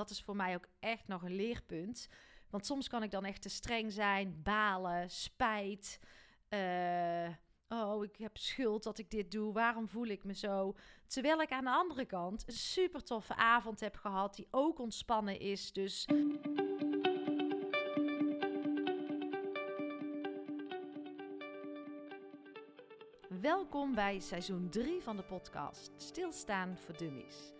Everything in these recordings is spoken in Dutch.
dat is voor mij ook echt nog een leerpunt. Want soms kan ik dan echt te streng zijn, balen, spijt. Uh, oh, ik heb schuld dat ik dit doe. Waarom voel ik me zo? Terwijl ik aan de andere kant een super toffe avond heb gehad, die ook ontspannen is. Dus. Welkom bij seizoen 3 van de podcast Stilstaan voor Dummies.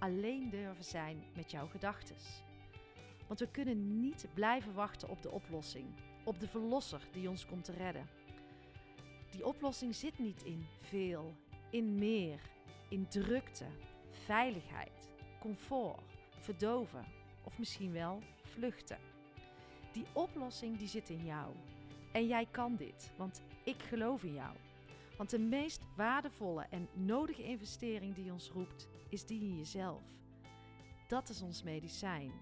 alleen durven zijn met jouw gedachten. Want we kunnen niet blijven wachten op de oplossing, op de verlosser die ons komt te redden. Die oplossing zit niet in veel, in meer, in drukte, veiligheid, comfort, verdoven of misschien wel vluchten. Die oplossing die zit in jou. En jij kan dit, want ik geloof in jou. Want de meest waardevolle en nodige investering die ons roept, is die in jezelf. Dat is ons medicijn.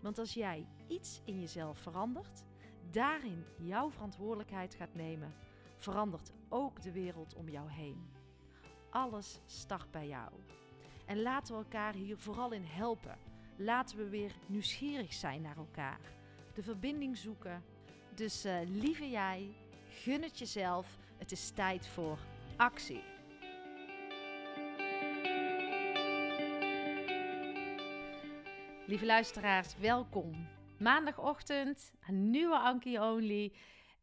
Want als jij iets in jezelf verandert, daarin jouw verantwoordelijkheid gaat nemen, verandert ook de wereld om jou heen. Alles start bij jou. En laten we elkaar hier vooral in helpen. Laten we weer nieuwsgierig zijn naar elkaar. De verbinding zoeken. Dus uh, lieve jij, gun het jezelf. Het is tijd voor actie. Lieve luisteraars, welkom. Maandagochtend, een nieuwe Anki Only.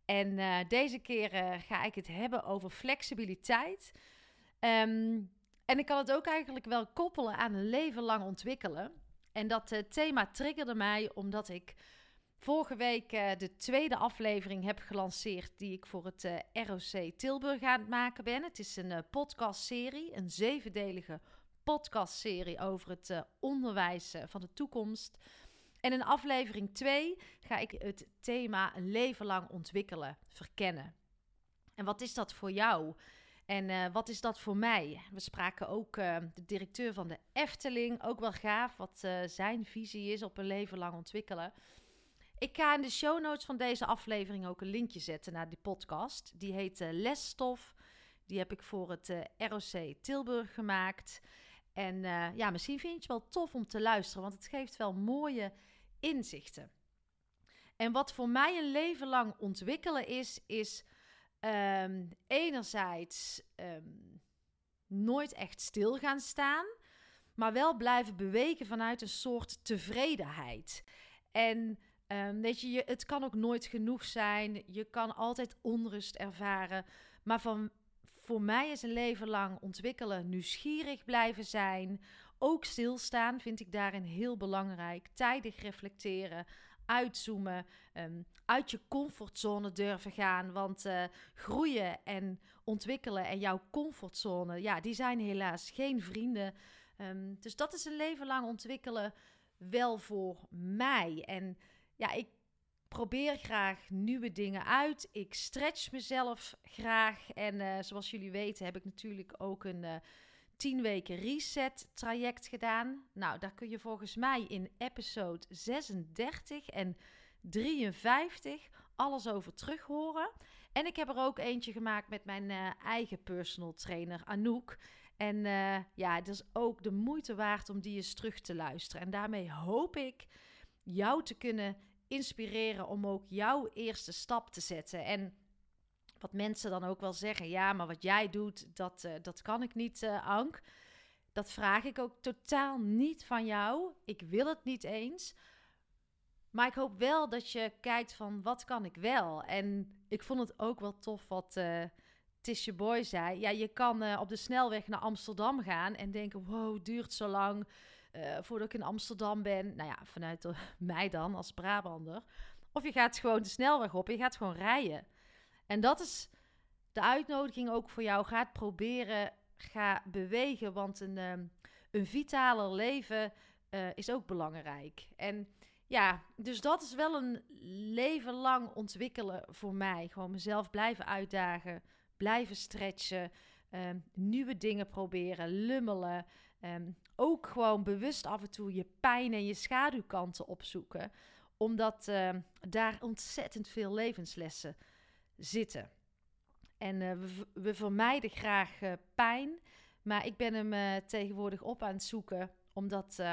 En uh, deze keer uh, ga ik het hebben over flexibiliteit. Um, en ik kan het ook eigenlijk wel koppelen aan een leven lang ontwikkelen. En dat uh, thema triggerde mij omdat ik vorige week de tweede aflevering heb gelanceerd die ik voor het ROC Tilburg aan het maken ben. Het is een podcastserie, een zevendelige podcastserie over het onderwijs van de toekomst. En in aflevering 2 ga ik het thema een leven lang ontwikkelen verkennen. En wat is dat voor jou? En uh, wat is dat voor mij? We spraken ook uh, de directeur van de Efteling, ook wel gaaf, wat uh, zijn visie is op een leven lang ontwikkelen. Ik ga in de show notes van deze aflevering ook een linkje zetten naar die podcast. Die heet Lesstof. Die heb ik voor het ROC Tilburg gemaakt. En ja, misschien vind je het wel tof om te luisteren, want het geeft wel mooie inzichten. En wat voor mij een leven lang ontwikkelen is, is um, enerzijds ehm, nooit echt stil gaan staan, maar wel blijven bewegen vanuit een soort tevredenheid. En um, weet je, je, het kan ook nooit genoeg zijn. Je kan altijd onrust ervaren. Maar van, voor mij is een leven lang ontwikkelen, nieuwsgierig blijven zijn, ook stilstaan vind ik daarin heel belangrijk. Tijdig reflecteren, uitzoomen, um, uit je comfortzone durven gaan. Want uh, groeien en ontwikkelen en jouw comfortzone, ja, die zijn helaas geen vrienden. Um, dus dat is een leven lang ontwikkelen wel voor mij. En ja, ik probeer graag nieuwe dingen uit. Ik stretch mezelf graag. En uh, zoals jullie weten heb ik natuurlijk ook een... Uh, 10 weken reset traject gedaan. Nou, daar kun je volgens mij in episode 36 en 53 alles over terug horen. En ik heb er ook eentje gemaakt met mijn uh, eigen personal trainer Anouk. En ja, het is ook de moeite waard om die eens terug te luisteren. En daarmee hoop ik jou te kunnen inspireren om ook jouw eerste stap te zetten. En wat mensen dan ook wel zeggen, ja, maar wat jij doet, dat, uh, dat kan ik niet, uh, Ank. Dat vraag ik ook totaal niet van jou. Ik wil het niet eens. Maar ik hoop wel dat je kijkt van wat kan ik wel. En ik vond het ook wel tof wat uh, Boy zei. Ja, je kan op de snelweg naar Amsterdam gaan en denken: wow, duurt zo lang uh, voordat ik in Amsterdam ben. Nou ja, vanuit mij dan als Brabander. Of je gaat gewoon de snelweg op je gaat gewoon rijden. En dat is de uitnodiging ook voor jou. Ga het proberen, ga bewegen, want een, um, een vitaler leven uh, is ook belangrijk. En ja, dus dat is wel een leven lang ontwikkelen voor mij. Gewoon mezelf blijven uitdagen, blijven stretchen, ehm, nieuwe dingen proberen, lummelen. Ehm, ook gewoon bewust af en toe je pijn en je schaduwkanten opzoeken, omdat ehm, daar ontzettend veel levenslessen zitten. En uh, we, vermijden graag uh, pijn, maar ik ben hem uh, tegenwoordig op aan het zoeken, omdat,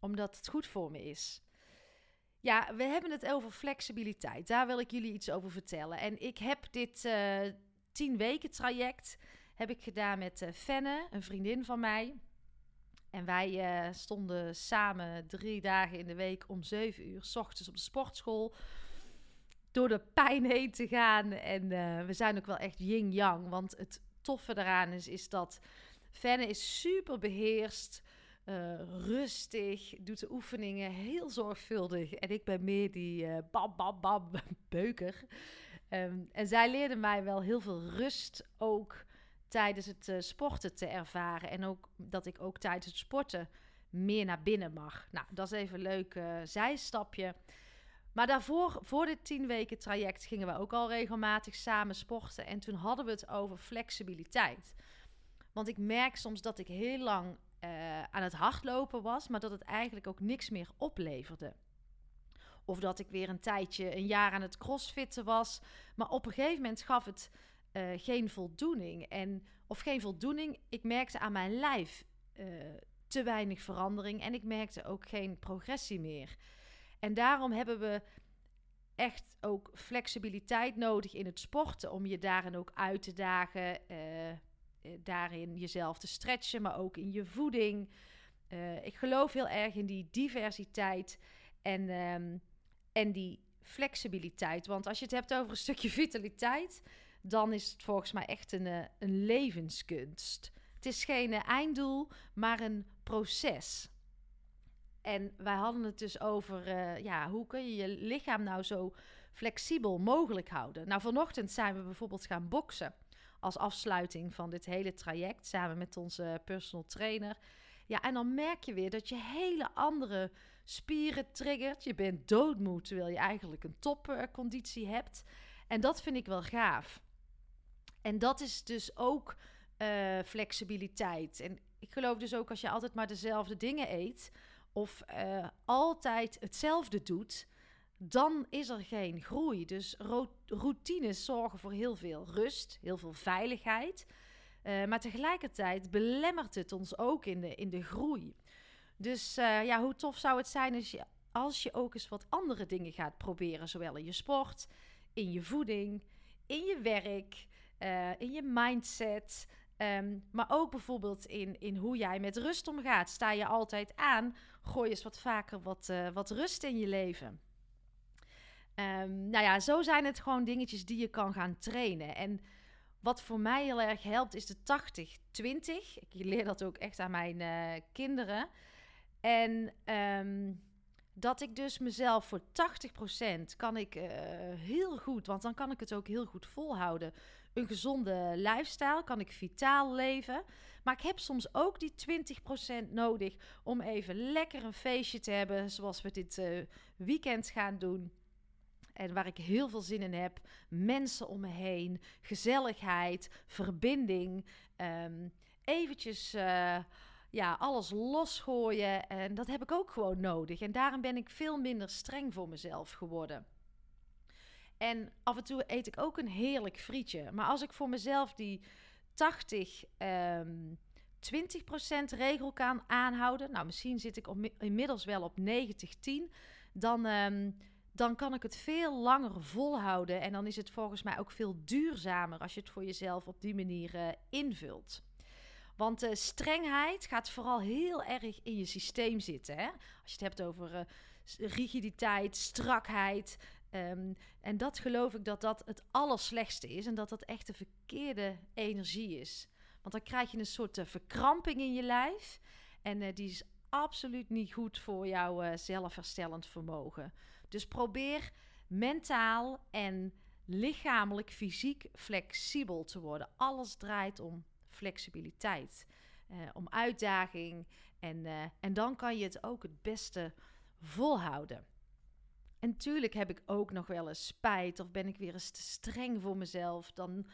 omdat het goed voor me is. Ja, we hebben het over flexibiliteit. Daar wil ik jullie iets over vertellen. En ik heb dit tien weken traject heb ik gedaan met Fenne, een vriendin van mij. En wij uh, stonden samen drie dagen in de week om zeven uur s ochtends op de sportschool. Door de pijn heen te gaan. En we zijn ook wel echt yin-yang. Want het toffe eraan is, is dat Fenne is super beheerst uh, rustig, doet de oefeningen heel zorgvuldig. En ik ben meer die uh, bam, bam, bam, beuker. Um, en zij leerde mij wel heel veel rust ook tijdens het uh, sporten te ervaren. En ook dat ik ook tijdens het sporten meer naar binnen mag. Nou, dat is even een leuk zijstapje. Maar daarvoor, voor dit tien weken traject, gingen we ook al regelmatig samen sporten. En toen hadden we het over flexibiliteit. Want ik merk soms dat ik heel lang uh, aan het hardlopen was, maar dat het eigenlijk ook niks meer opleverde. Of dat ik weer een tijdje, een jaar aan het crossfitten was. Maar op een gegeven moment gaf het uh, geen voldoening. En, of geen voldoening, ik merkte aan mijn lijf uh, te weinig verandering. En ik merkte ook geen progressie meer. En daarom hebben we echt ook flexibiliteit nodig in het sporten. Om je daarin ook uit te dagen. Eh, daarin jezelf te stretchen, maar ook in je voeding. Ik geloof heel erg in die diversiteit en, um, en die flexibiliteit. Want als je het hebt over een stukje vitaliteit, dan is het volgens mij echt een, uh, een levenskunst. Het is geen einddoel, maar een proces. En wij hadden het dus over, uh, ja, hoe kun je je lichaam nou zo flexibel mogelijk houden? Nou, vanochtend zijn we bijvoorbeeld gaan boksen als afsluiting van dit hele traject samen met onze personal trainer. Ja, en dan merk je weer dat je hele andere spieren triggert. Je bent doodmoe terwijl je eigenlijk een topconditie hebt. En dat vind ik wel gaaf. En dat is dus ook uh, flexibiliteit. En ik geloof dus ook als je altijd maar dezelfde dingen eet of uh, altijd hetzelfde doet, dan is er geen groei. Dus routines zorgen voor heel veel rust, heel veel veiligheid. Uh, maar tegelijkertijd belemmert het ons ook in de, in de groei. Dus ja, hoe tof zou het zijn als je, als je ook eens wat andere dingen gaat proberen. Zowel in je sport, in je voeding, in je werk, uh, in je mindset. Um, maar ook bijvoorbeeld in, in hoe jij met rust omgaat. Sta je altijd aan, gooi eens wat vaker wat, wat rust in je leven. Um, nou ja, zo zijn het gewoon dingetjes die je kan gaan trainen. En wat voor mij heel erg helpt is de 80-20. Ik leer dat ook echt aan mijn uh, kinderen. En um, dat ik dus mezelf voor 80% kan ik uh, heel goed, want dan kan ik het ook heel goed volhouden. Een gezonde lifestyle, kan ik vitaal leven. Maar ik heb soms ook die 20% nodig om even lekker een feestje te hebben, zoals we dit uh, weekend gaan doen. En waar ik heel veel zin in heb. Mensen om me heen. Gezelligheid. Verbinding. Um, eventjes uh, ja, alles losgooien. En dat heb ik ook gewoon nodig. En daarom ben ik veel minder streng voor mezelf geworden. En af en toe eet ik ook een heerlijk frietje. Maar als ik voor mezelf die 80, um, 20% regel kan aanhouden. Nou, misschien zit ik inmiddels wel op 90-10. Dan... Um, dan kan ik het veel langer volhouden. En dan is het volgens mij ook veel duurzamer als je het voor jezelf op die manier uh, invult. Want uh, strengheid gaat vooral heel erg in je systeem zitten. Hè? Als je het hebt over uh, rigiditeit, strakheid. Um, en dat geloof ik dat dat het allerslechtste is. En dat dat echt de verkeerde energie is. Want dan krijg je een soort verkramping in je lijf. En die is absoluut niet goed voor jouw zelfherstellend vermogen. Dus probeer mentaal en lichamelijk, fysiek flexibel te worden. Alles draait om flexibiliteit, uh, om uitdaging. En, uh, en dan kan je het ook het beste volhouden. En tuurlijk heb ik ook nog wel eens spijt of ben ik weer eens te streng voor mezelf. Dan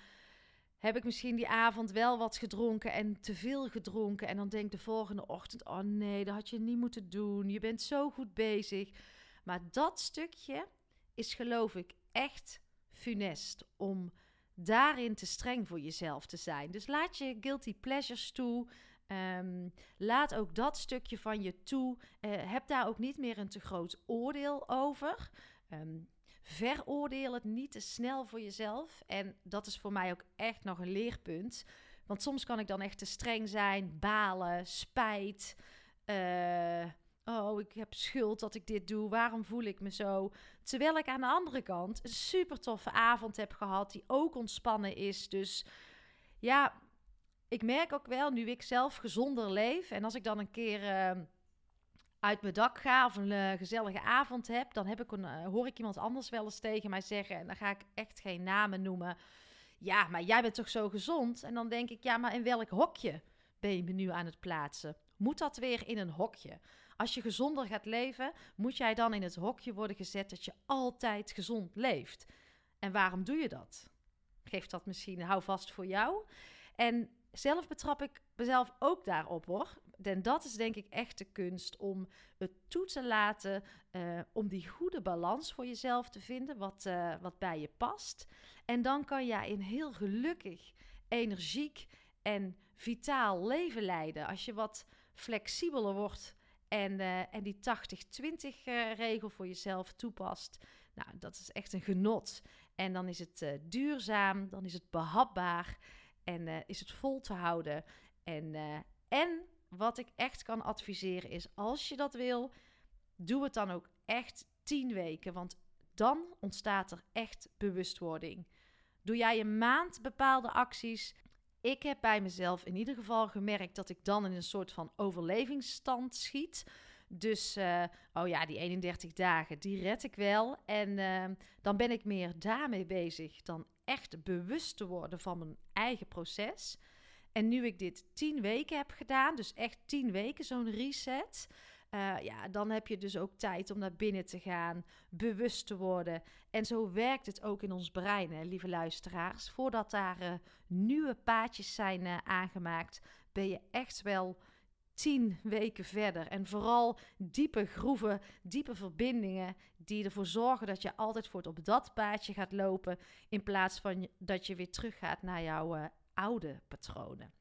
heb ik misschien die avond wel wat gedronken en te veel gedronken. En dan denk ik de volgende ochtend: oh nee, dat had je niet moeten doen. Je bent zo goed bezig. Maar dat stukje is geloof ik echt funest om daarin te streng voor jezelf te zijn. Dus laat je guilty pleasures toe. Ehm, laat ook dat stukje van je toe. Uh, heb daar ook niet meer een te groot oordeel over. Um, veroordeel het niet te snel voor jezelf. En dat is voor mij ook echt nog een leerpunt. Want soms kan ik dan echt te streng zijn, balen, spijt. Uh, oh, ik heb schuld dat ik dit doe. Waarom voel ik me zo? Terwijl ik aan de andere kant een super toffe avond heb gehad, die ook ontspannen is. Dus ja, ik merk ook wel, nu ik zelf gezonder leef en als ik dan een keer uh, uit mijn dak ga of een uh, gezellige avond heb, dan heb ik een, uh, hoor ik iemand anders wel eens tegen mij zeggen, en dan ga ik echt geen namen noemen. Ja, maar jij bent toch zo gezond? En dan denk ik, ja, maar in welk hokje ben je me nu aan het plaatsen? Moet dat weer in een hokje? Als je gezonder gaat leven, moet jij dan in het hokje worden gezet dat je altijd gezond leeft. En waarom doe je dat? Geef dat misschien houvast voor jou. En zelf betrap ik mezelf ook daarop hoor. En dat is denk ik echt de kunst om het toe te laten, uh, om die goede balans voor jezelf te vinden, wat, uh, wat bij je past. En dan kan jij een heel gelukkig, energiek en vitaal leven leiden. Als je wat flexibeler wordt en, uh, en die 80-20 regel voor jezelf toepast. Nou, dat is echt een genot. En dan is het duurzaam, dan is het behapbaar. En is het vol te houden. En, en wat ik echt kan adviseren is, als je dat wil, doe het dan ook echt tien weken. Want dan ontstaat er echt bewustwording. Doe jij een maand bepaalde acties. Ik heb bij mezelf in ieder geval gemerkt dat ik dan in een soort van overlevingsstand schiet. Dus, uh, oh ja, die 31 dagen, die red ik wel. En uh, dan ben ik meer daarmee bezig dan echt bewust te worden van mijn eigen proces. En nu ik dit tien weken heb gedaan, dus echt tien weken zo'n reset. Uh, ja, dan heb je dus ook tijd om naar binnen te gaan, bewust te worden. En zo werkt het ook in ons brein, hè, lieve luisteraars. Voordat daar uh, nieuwe paadjes zijn uh, aangemaakt, ben je echt wel tien weken verder. En vooral diepe groeven, diepe verbindingen die ervoor zorgen dat je altijd voort op dat paadje gaat lopen. In plaats van dat je weer teruggaat naar jouw oude patronen.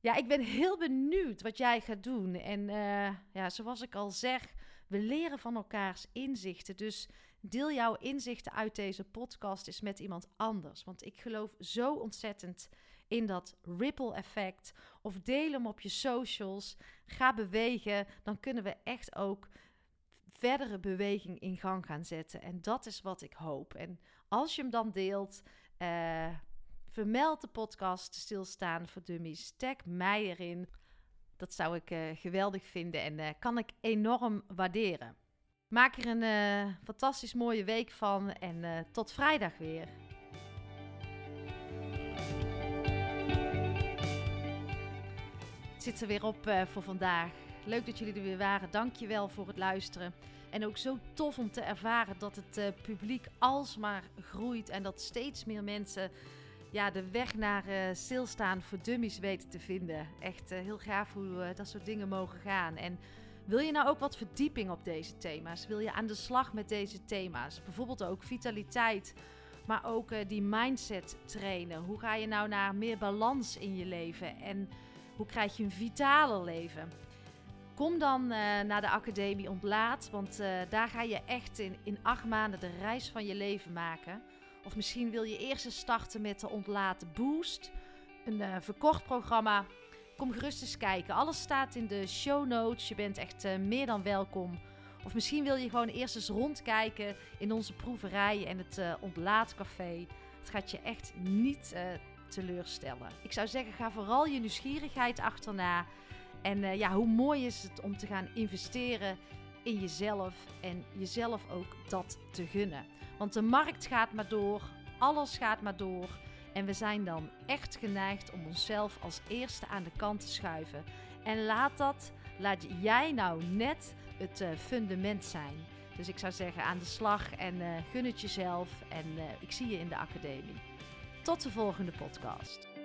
Ja, ik ben heel benieuwd wat jij gaat doen. En uh, ja, zoals ik al zeg, we leren van elkaars inzichten. Dus deel jouw inzichten uit deze podcast eens met iemand anders. Want ik geloof zo ontzettend in dat ripple effect. Of deel hem op je socials. Ga bewegen. Dan kunnen we echt ook verdere beweging in gang gaan zetten. En dat is wat ik hoop. En als je hem dan deelt, uh, vermeld de podcast Stilstaan voor Dummies. Tag mij erin. Dat zou ik uh, geweldig vinden en uh, kan ik enorm waarderen. Maak er een fantastisch mooie week van en tot vrijdag weer. Het zit er weer op voor vandaag. Leuk dat jullie er weer waren. Dankjewel voor het luisteren. En ook zo tof om te ervaren dat het publiek alsmaar groeit en dat steeds meer mensen ja, de weg naar uh, stilstaan voor dummies weten te vinden. Echt heel gaaf hoe dat soort dingen mogen gaan. En wil je nou ook wat verdieping op deze thema's? Wil je aan de slag met deze thema's? Bijvoorbeeld ook vitaliteit, maar ook die mindset trainen. Hoe ga je nou naar meer balans in je leven? En hoe krijg je een vitaler leven? Kom dan naar de Academie Ontlaat, want daar ga je echt in, in acht maanden de reis van je leven maken. Of misschien wil je eerst eens starten met de Ontlaat Boost, een uh, verkort programma. Kom gerust eens kijken. Alles staat in de show notes. Je bent echt meer dan welkom. Of misschien wil je gewoon eerst eens rondkijken in onze proeverij en het Ontlaatcafé. Het gaat je echt niet teleurstellen. Ik zou zeggen, ga vooral je nieuwsgierigheid achterna. En uh, ja, hoe mooi is het om te gaan investeren in jezelf en jezelf ook dat te gunnen. Want de markt gaat maar door, alles gaat maar door. En we zijn dan echt geneigd om onszelf als eerste aan de kant te schuiven. En laat dat, laat jij nou net het uh, fundament zijn. Dus ik zou zeggen aan de slag en gun het jezelf. En ik zie je in de academie. Tot de volgende podcast.